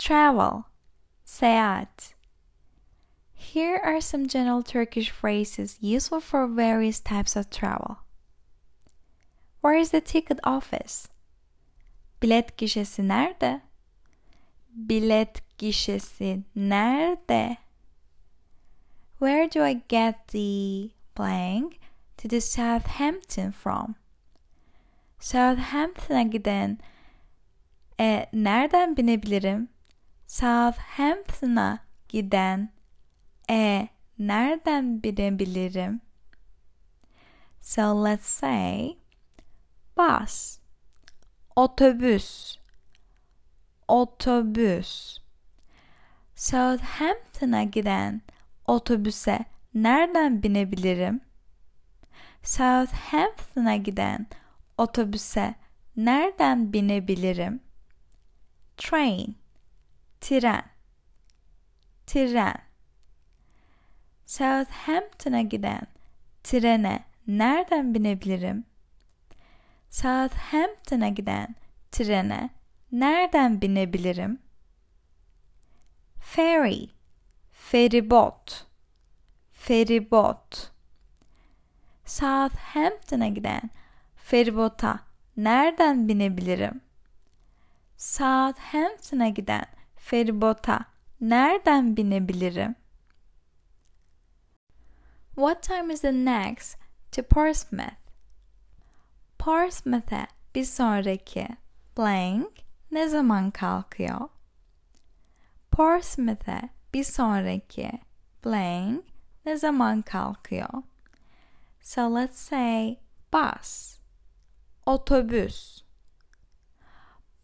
travel, seyahat. Here are some general Turkish phrases useful for various types of travel. Where is the ticket office? Bilet gişesi nerede? Bilet gişesi nerede? Where do I get the blank to the Southampton from? Southampton'a giden e, nereden binebilirim? Southampton'a giden e nereden binebilirim? So let's say bus, otobüs, otobüs. Southampton'a giden otobüse nereden binebilirim? Southampton'a giden otobüse nereden binebilirim? Train, tren, tren. Southampton'a giden trene nereden binebilirim? Southampton'a giden trene nereden binebilirim? Ferry, feribot, feribot. Southampton'a giden feribota nereden binebilirim? Southampton'a giden feribota nereden binebilirim? What time is the next to Portsmouth? Portsmouth'e bir sonraki blank ne zaman kalkıyor? Portsmouth'e bir sonraki blank ne zaman kalkıyor? So let's say bus, otobüs.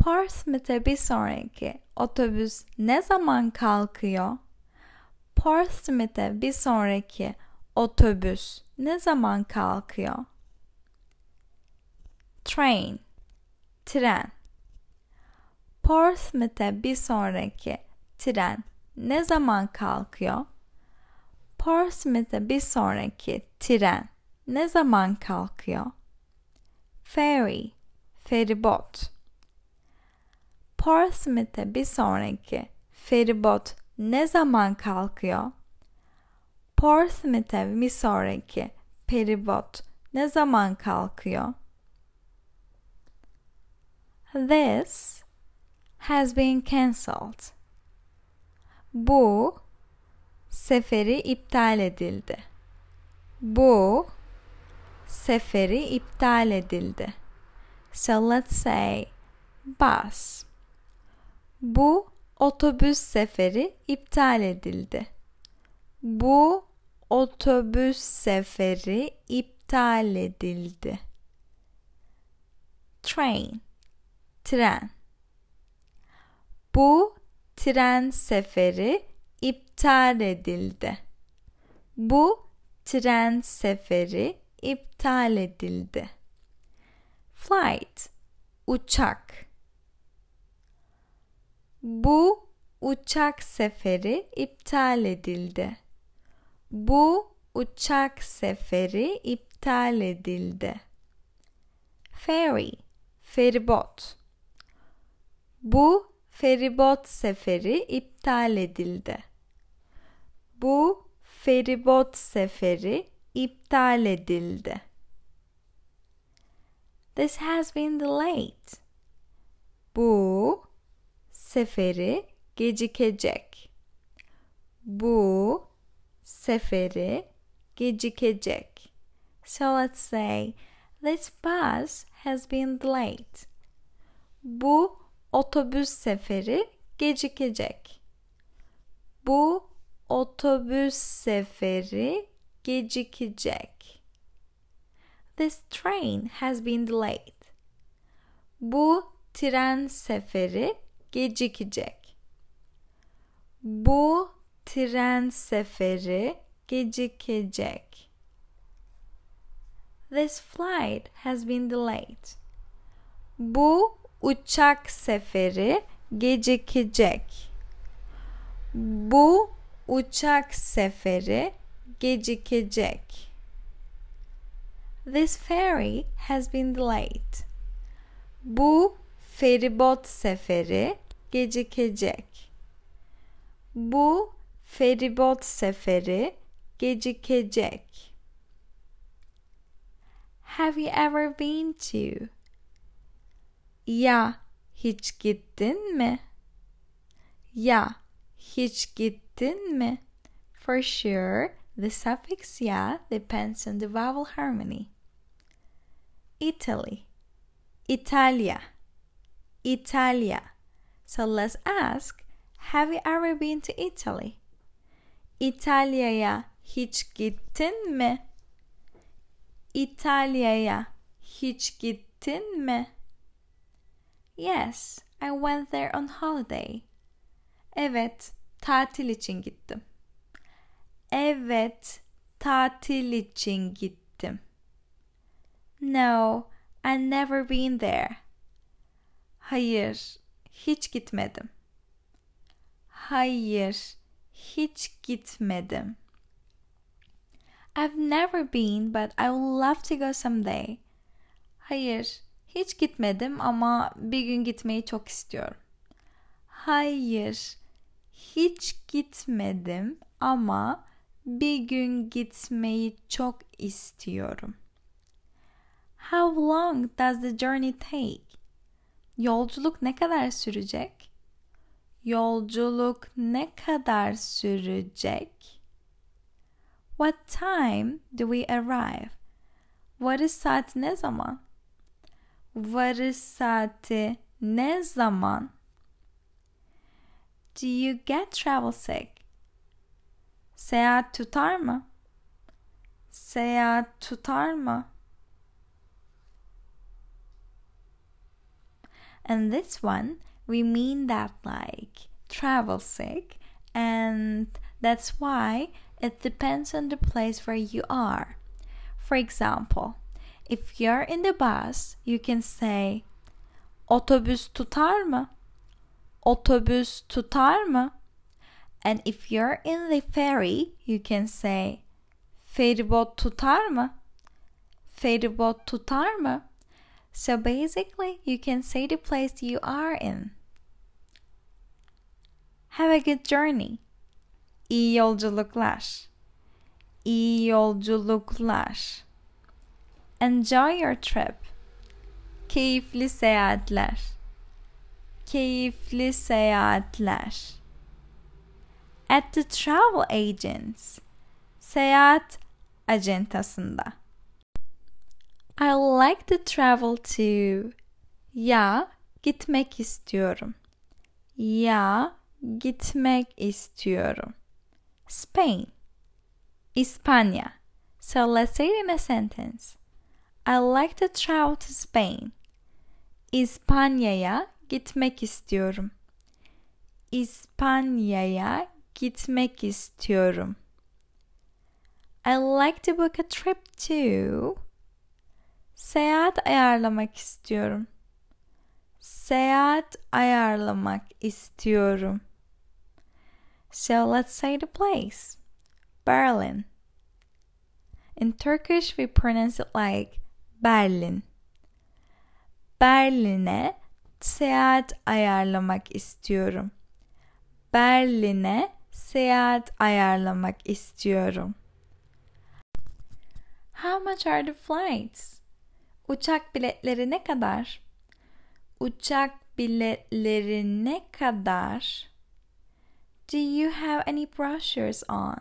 Portsmouth'e bir sonraki otobüs ne zaman kalkıyor? Portsmouth'e bir sonraki otobüs ne zaman kalkıyor? Train, tren. Portsmouth'e bir sonraki tren ne zaman kalkıyor? Portsmouth'e bir sonraki tren ne zaman kalkıyor? Ferry, feribot. Portsmouth'e bir sonraki feribot ne zaman kalkıyor? Portsmouth'e bir sonraki feribot ne zaman kalkıyor? This has been cancelled. Bu seferi iptal edildi. Bu seferi iptal edildi. So let's say bus. Bu otobüs seferi iptal edildi. Bu otobüs seferi iptal edildi. Train tren. Bu tren seferi iptal edildi. Bu tren seferi iptal edildi. Flight uçak. Bu uçak seferi iptal edildi. Bu uçak seferi iptal edildi. Ferry feribot. Bu feribot seferi iptal edildi. Bu feribot seferi iptal edildi. This has been delayed. Bu seferi gecikecek. Bu seferi gecikecek. So let's say this bus has been delayed. Bu otobüs seferi gecikecek. Bu otobüs seferi gecikecek. This train has been delayed. Bu tren seferi gecikecek. Bu tren seferi gecikecek. This flight has been delayed. Bu uçak seferi gecikecek. Bu uçak seferi gecikecek. This ferry has been delayed. Bu feribot seferi gecikecek. Bu feribot seferi gecikecek. Have you ever been to? Ya hiç gittin mi? Ya hiç gittin mi? For sure, the suffix ya depends on the vowel harmony. Italy, Italia, Italia. So let's ask, have you ever been to Italy? İtalya'ya hiç gittin mi? İtalya'ya hiç gittin mi? Yes, I went there on holiday. Evet, tatil için gittim. Evet, tatil için gittim. No, I've never been there. Hayır, hiç gitmedim. Hayır, hiç gitmedim. I've never been but I would love to go someday. Hayır, hiç gitmedim ama bir gün gitmeyi çok istiyorum. Hayır, hiç gitmedim ama bir gün gitmeyi çok istiyorum. How long does the journey take? Yolculuk ne kadar sürecek? Yolculuk ne kadar sürecek? What time do we arrive? Varış saati ne zaman? Varış saati ne zaman? Do you get travel sick? Seyahat tutar mı? Seyahat tutar mı? And this one, we mean that like travel sick, and that's why it depends on the place where you are. For example, if you're in the bus, you can say otobüs tutar mı? Otobüs tutar mı? And if you're in the ferry, you can say feribot tutar mı? Feribot tutar mı? So basically, you can say the place you are in. Have a good journey. İyi yolculuklar. İyi yolculuklar. Enjoy your trip. Keyifli seyahatler. Keyifli seyahatler. At the travel agents. Seyahat acentasında. I like to travel to. Ya gitmek istiyorum. Ya gitmek istiyorum. Spain. İspanya. So let's say it in a sentence. I like to travel to Spain. İspanya'ya gitmek istiyorum. İspanya'ya gitmek istiyorum. I like to book a trip to. Seyahat ayarlamak istiyorum. Seyahat ayarlamak istiyorum. So let's say the place. Berlin. In Turkish we pronounce it like Berlin. Berlin'e seyahat ayarlamak istiyorum. Berlin'e seyahat ayarlamak istiyorum. How much are the flights? Uçak biletleri ne kadar? Uçak biletleri ne kadar? Do you have any brochures on?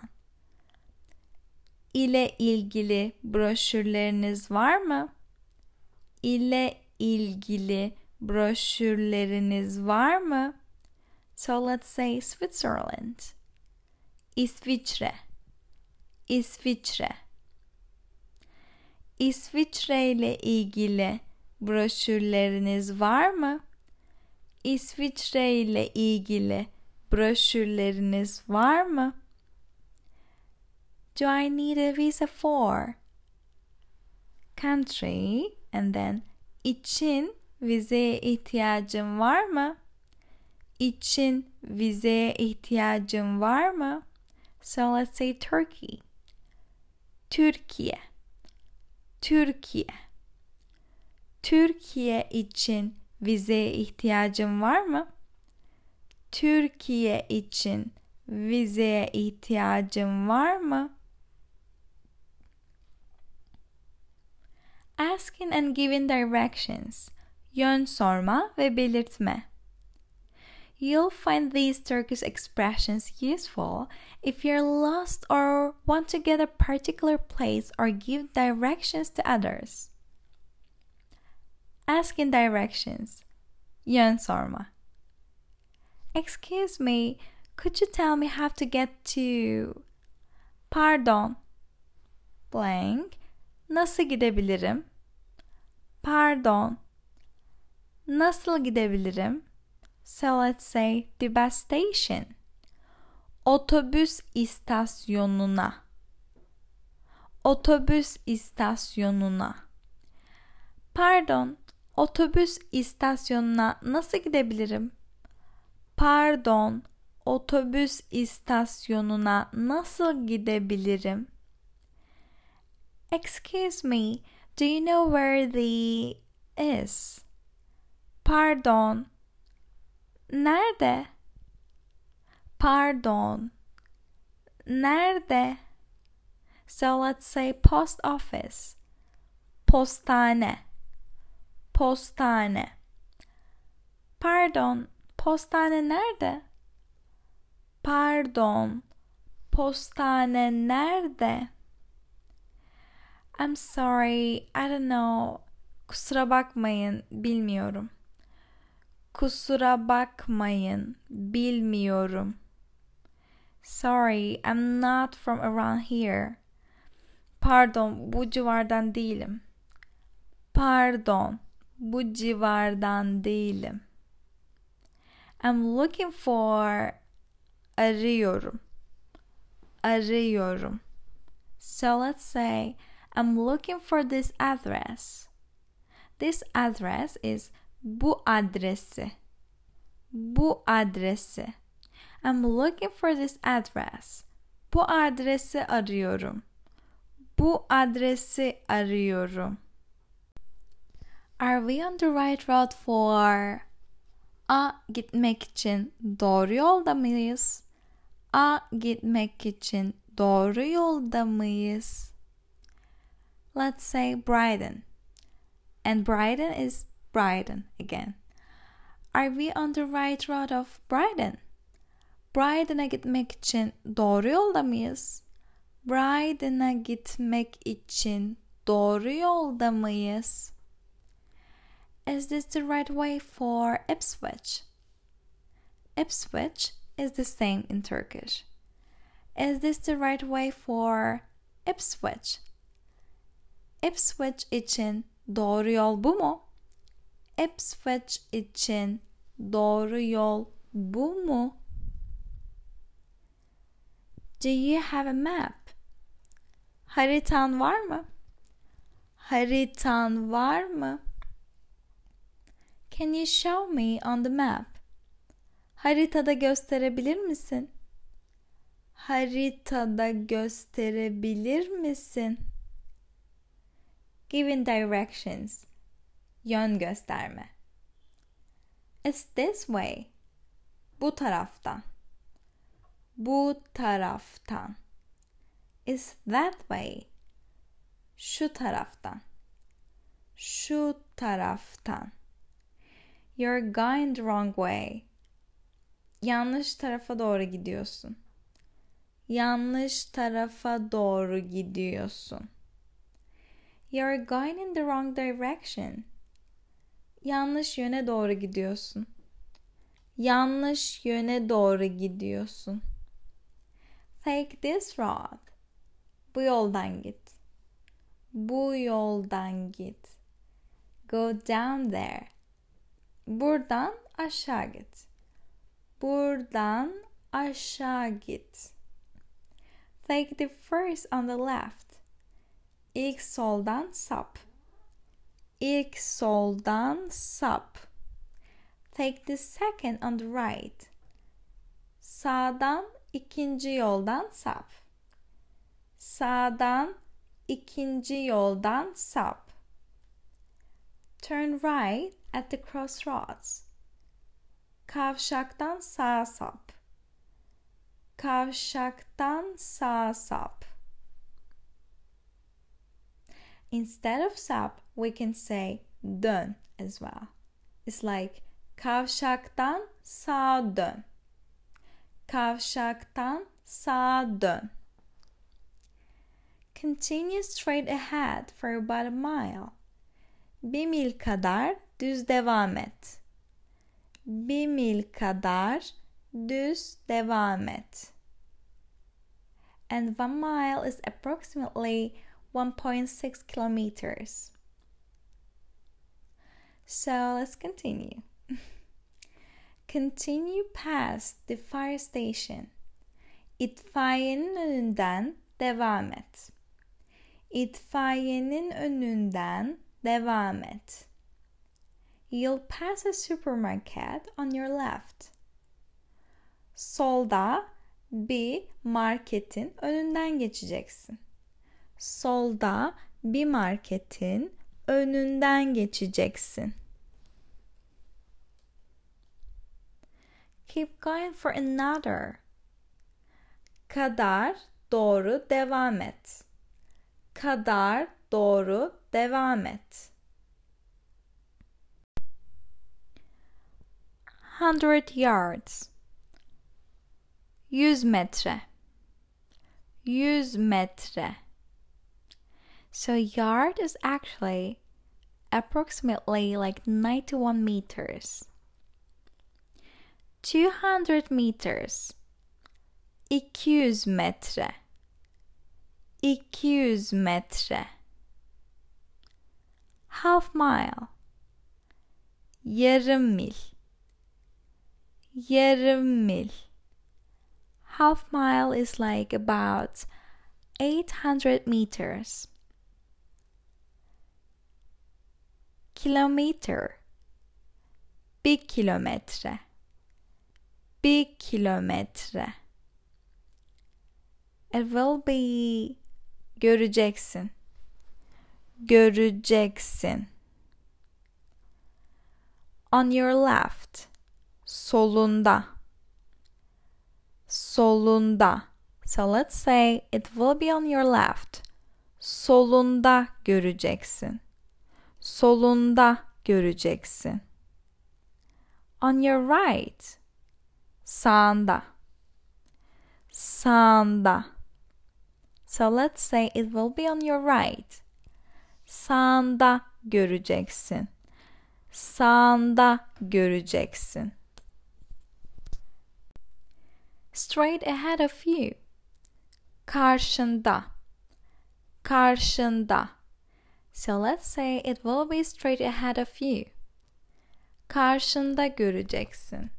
İle ilgili broşürleriniz var mı? İle ilgili broşürleriniz var mı? So let's say Switzerland. İsviçre. İsviçre. İsviçre ile ilgili broşürleriniz var mı? İsviçre ile ilgili broşürleriniz var mı? Do I need a visa for? Country and then için vizeye ihtiyacım var mı? İçin vizeye ihtiyacım var mı? So let's say Turkey. Türkiye. Türkiye. Türkiye için vizeye ihtiyacım var mı? Türkiye için Vizeye ihtiyacın var mı? Asking and giving directions. Yön sorma ve belirtme. You'll find these Turkish expressions useful if you're lost or want to get a particular place or give directions to others. Asking directions. Yön sorma. Excuse me, could you tell me how to get to... Pardon. Blank. Nasıl gidebilirim? Pardon. Nasıl gidebilirim? So let's say the bus station. Otobüs istasyonuna. Otobüs istasyonuna. Pardon, otobüs istasyonuna nasıl gidebilirim? Pardon, otobüs istasyonuna nasıl gidebilirim? Excuse me, do you know where the is? Pardon. Nerede? Pardon. Nerede? So let's say post office. Postane. Postane. Pardon, postane nerede? Pardon, postane nerede? I'm sorry, I don't know. Kusura bakmayın, bilmiyorum. Kusura bakmayın, bilmiyorum. Sorry, I'm not from around here. Pardon, bu civardan değilim. Pardon, bu civardan değilim. I'm looking for arıyorum. Arıyorum. So let's say I'm looking for this address. This address is bu adresi. Bu adresi. I'm looking for this address. Bu adresi arıyorum. Bu adresi arıyorum. Are we on the right road for A gitmek için doğru yolda mıyız? A gitmek için doğru yolda mıyız? Let's say Brighton. And Brighton is Brighton again. Are we on the right road of Brighton? Brighton'a gitmek için doğru yolda mıyız? Brighton'a gitmek için doğru yolda mıyız? Is this the right way for Ipswich? Ipswich is the same in Turkish. Is this the right way for Ipswich? Ipswich için doğru yol bu mu? Ipswich için doğru yol bu mu? Do you have a map? Haritan var mı? Haritan var mı? Can you show me on the map? Haritada gösterebilir misin? Haritada gösterebilir misin? Giving directions. Yön gösterme. It's this way. Bu taraftan. Bu taraftan. It's that way. Şu taraftan. Şu taraftan. You're going the wrong way. Yanlış tarafa doğru gidiyorsun. Yanlış tarafa doğru gidiyorsun. You're going in the wrong direction. Yanlış yöne doğru gidiyorsun. Yanlış yöne doğru gidiyorsun. Take this road. Bu yoldan git. Bu yoldan git. Go down there. Buradan aşağı git. Buradan aşağı git. Take the first on the left. İlk soldan sap. İlk soldan sap. Take the second on the right. Sağdan ikinci yoldan sap. Sağdan ikinci yoldan sap. Turn right at the crossroads. Kavşaktan sağa sap. Kavşaktan sağ sap. Instead of sap, we can say dön as well. It's like kavşaktan sağ dön. Kavşaktan sağ dön. Continue straight ahead for about a mile. Bir mil kadar düz devam et. Bir mil kadar düz devam et. And one mile is approximately 1.6 kilometers. So let's continue. continue past the fire station. İtfaiyenin önünden devam et. İtfaiyenin önünden devam et. You'll pass a supermarket on your left. Solda bir marketin önünden geçeceksin. Solda bir marketin önünden geçeceksin. Keep going for another. Kadar doğru devam et. Kadar doğru devam et. Hundred yards. Yüz metre. Yüz metre. So yard is actually approximately like 91 meters. 200 meters. 200 metre. 200 metre. Half mile. Yarım mil. Yarım mil. Half mile is like about 800 meters. Kilometer. Bir kilometre. Bir kilometre. It will be göreceksin. Göreceksin. On your left. Solunda. Solunda. So let's say it will be on your left. Solunda göreceksin. Solunda göreceksin. On your right. Sağında. Sağında. So let's say it will be on your right. Sağında göreceksin. Sağında göreceksin. Straight ahead of you. Karşında. Karşında. So let's say it will be straight ahead of you. Karşında göreceksin.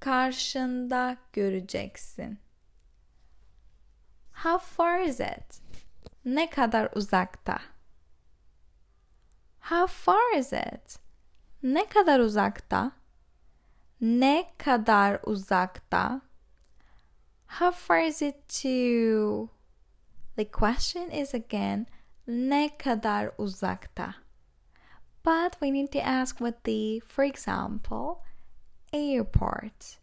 Karşında göreceksin. How far is it? Ne kadar uzakta? How far is it? Ne kadar uzakta? Ne kadar uzakta? How far is it to? The question is again, ne kadar uzakta? But we need to ask what the, for example, airport.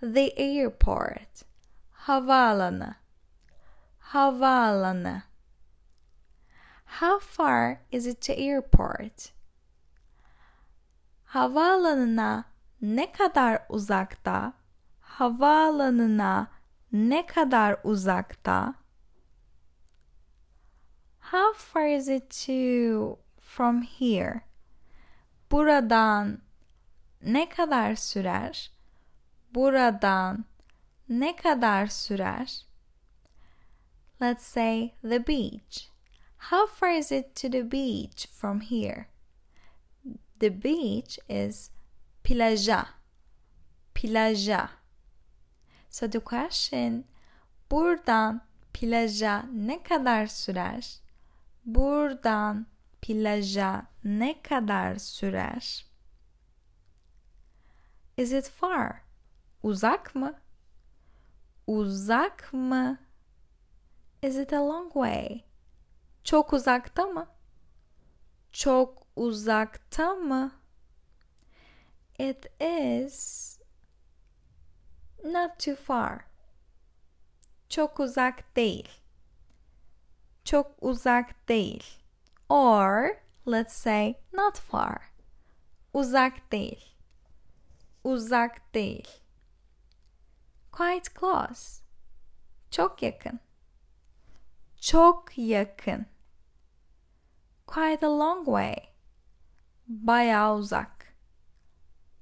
The airport. Havaalanı. Havaalanı. How far is it to airport? Havaalanına ne kadar uzakta? Havaalanına ne kadar uzakta? How far is it to from here? Buradan ne kadar sürer? Buradan ne kadar sürer? Let's say the beach. How far is it to the beach from here? The beach is plaja. Plaja. So the question buradan plaja ne kadar sürer? Buradan plaja ne kadar sürer? Is it far? Uzak mı? Uzak mı? Is it a long way? Çok uzakta mı? Çok uzakta mı? It is not too far. Çok uzak değil. Çok uzak değil. Or let's say not far. Uzak değil. Uzak değil. Quite close. Çok yakın. Çok yakın. Quite a long way. Bayağı uzak.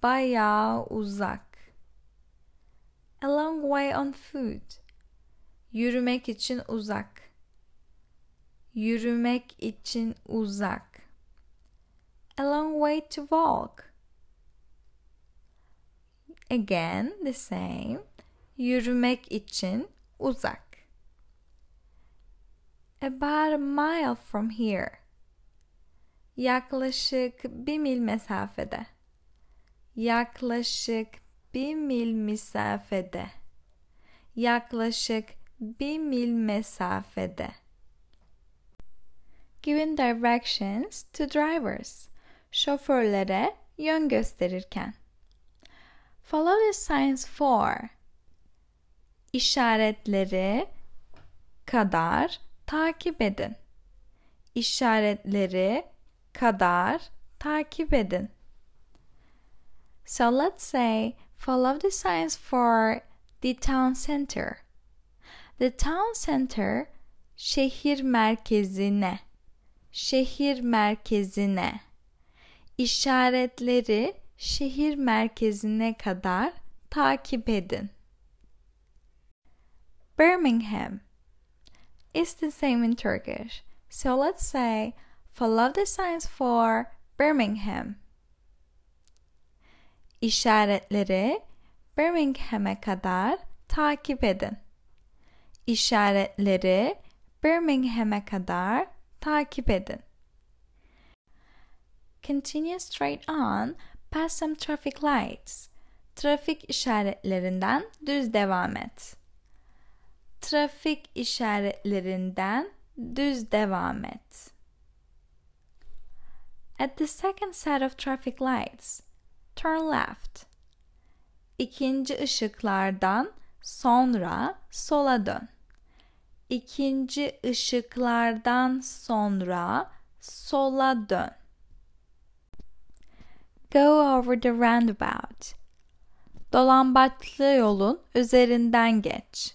Bayağı uzak. A long way on foot. Yürümek için uzak. Yürümek için uzak. A long way to walk. Again, the same. Yürümek için uzak. About a mile from here. Yaklaşık bir mil mesafede. Yaklaşık bir mil mesafede. Yaklaşık bir mil mesafede. Giving directions to drivers. Şoförlere yön gösterirken. Follow the signs for. İşaretleri kadar takip edin. İşaretleri kadar takip edin. So let's say follow the signs for the town center. The town center şehir merkezine. Şehir merkezine. İşaretleri şehir merkezine kadar takip edin. Birmingham is the same in Turkish. So let's say follow the signs for Birmingham. İşaretleri Birmingham'e kadar takip edin. İşaretleri Birmingham'e kadar takip edin. Continue straight on past some traffic lights. Trafik işaretlerinden düz devam et. Trafik işaretlerinden düz devam et. At the second set of traffic lights, turn left. İkinci ışıklardan sonra sola dön. İkinci ışıklardan sonra sola dön. Go over the roundabout. Dolambaçlı yolun üzerinden geç.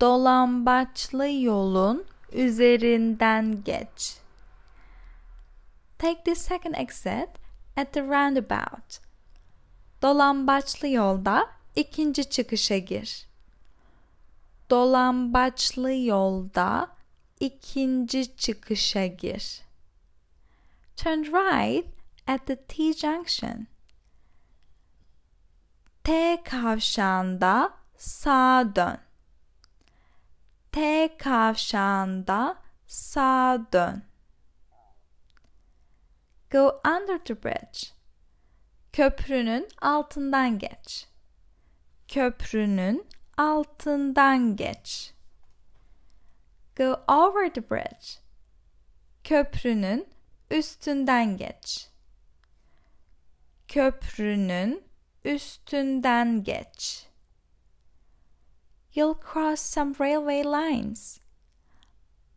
Dolambaçlı yolun üzerinden geç. Take the second exit at the roundabout. Dolambaçlı yolda ikinci çıkışa gir. Dolambaçlı yolda ikinci çıkışa gir. Turn right at the T junction. T kavşağında sağa dön. T kavşağında sağa dön. Go under the bridge. Köprünün altından geç. Köprünün altından geç. Go over the bridge. Köprünün üstünden geç. Köprünün üstünden geç. You'll cross some railway lines.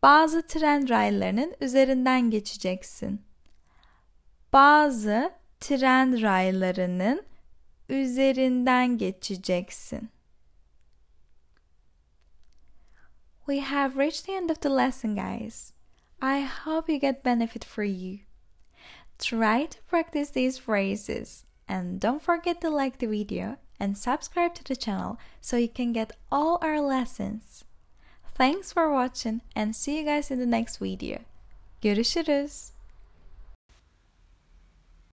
Bazı tren raylarının üzerinden geçeceksin. Bazı tren raylarının üzerinden geçeceksin. We have reached the end of the lesson, guys. I hope you get benefit for you. Try to practice these phrases and don't forget to like the video and subscribe to the channel so you can get all our lessons. Thanks for watching and see you guys in the next video. Görüşürüz.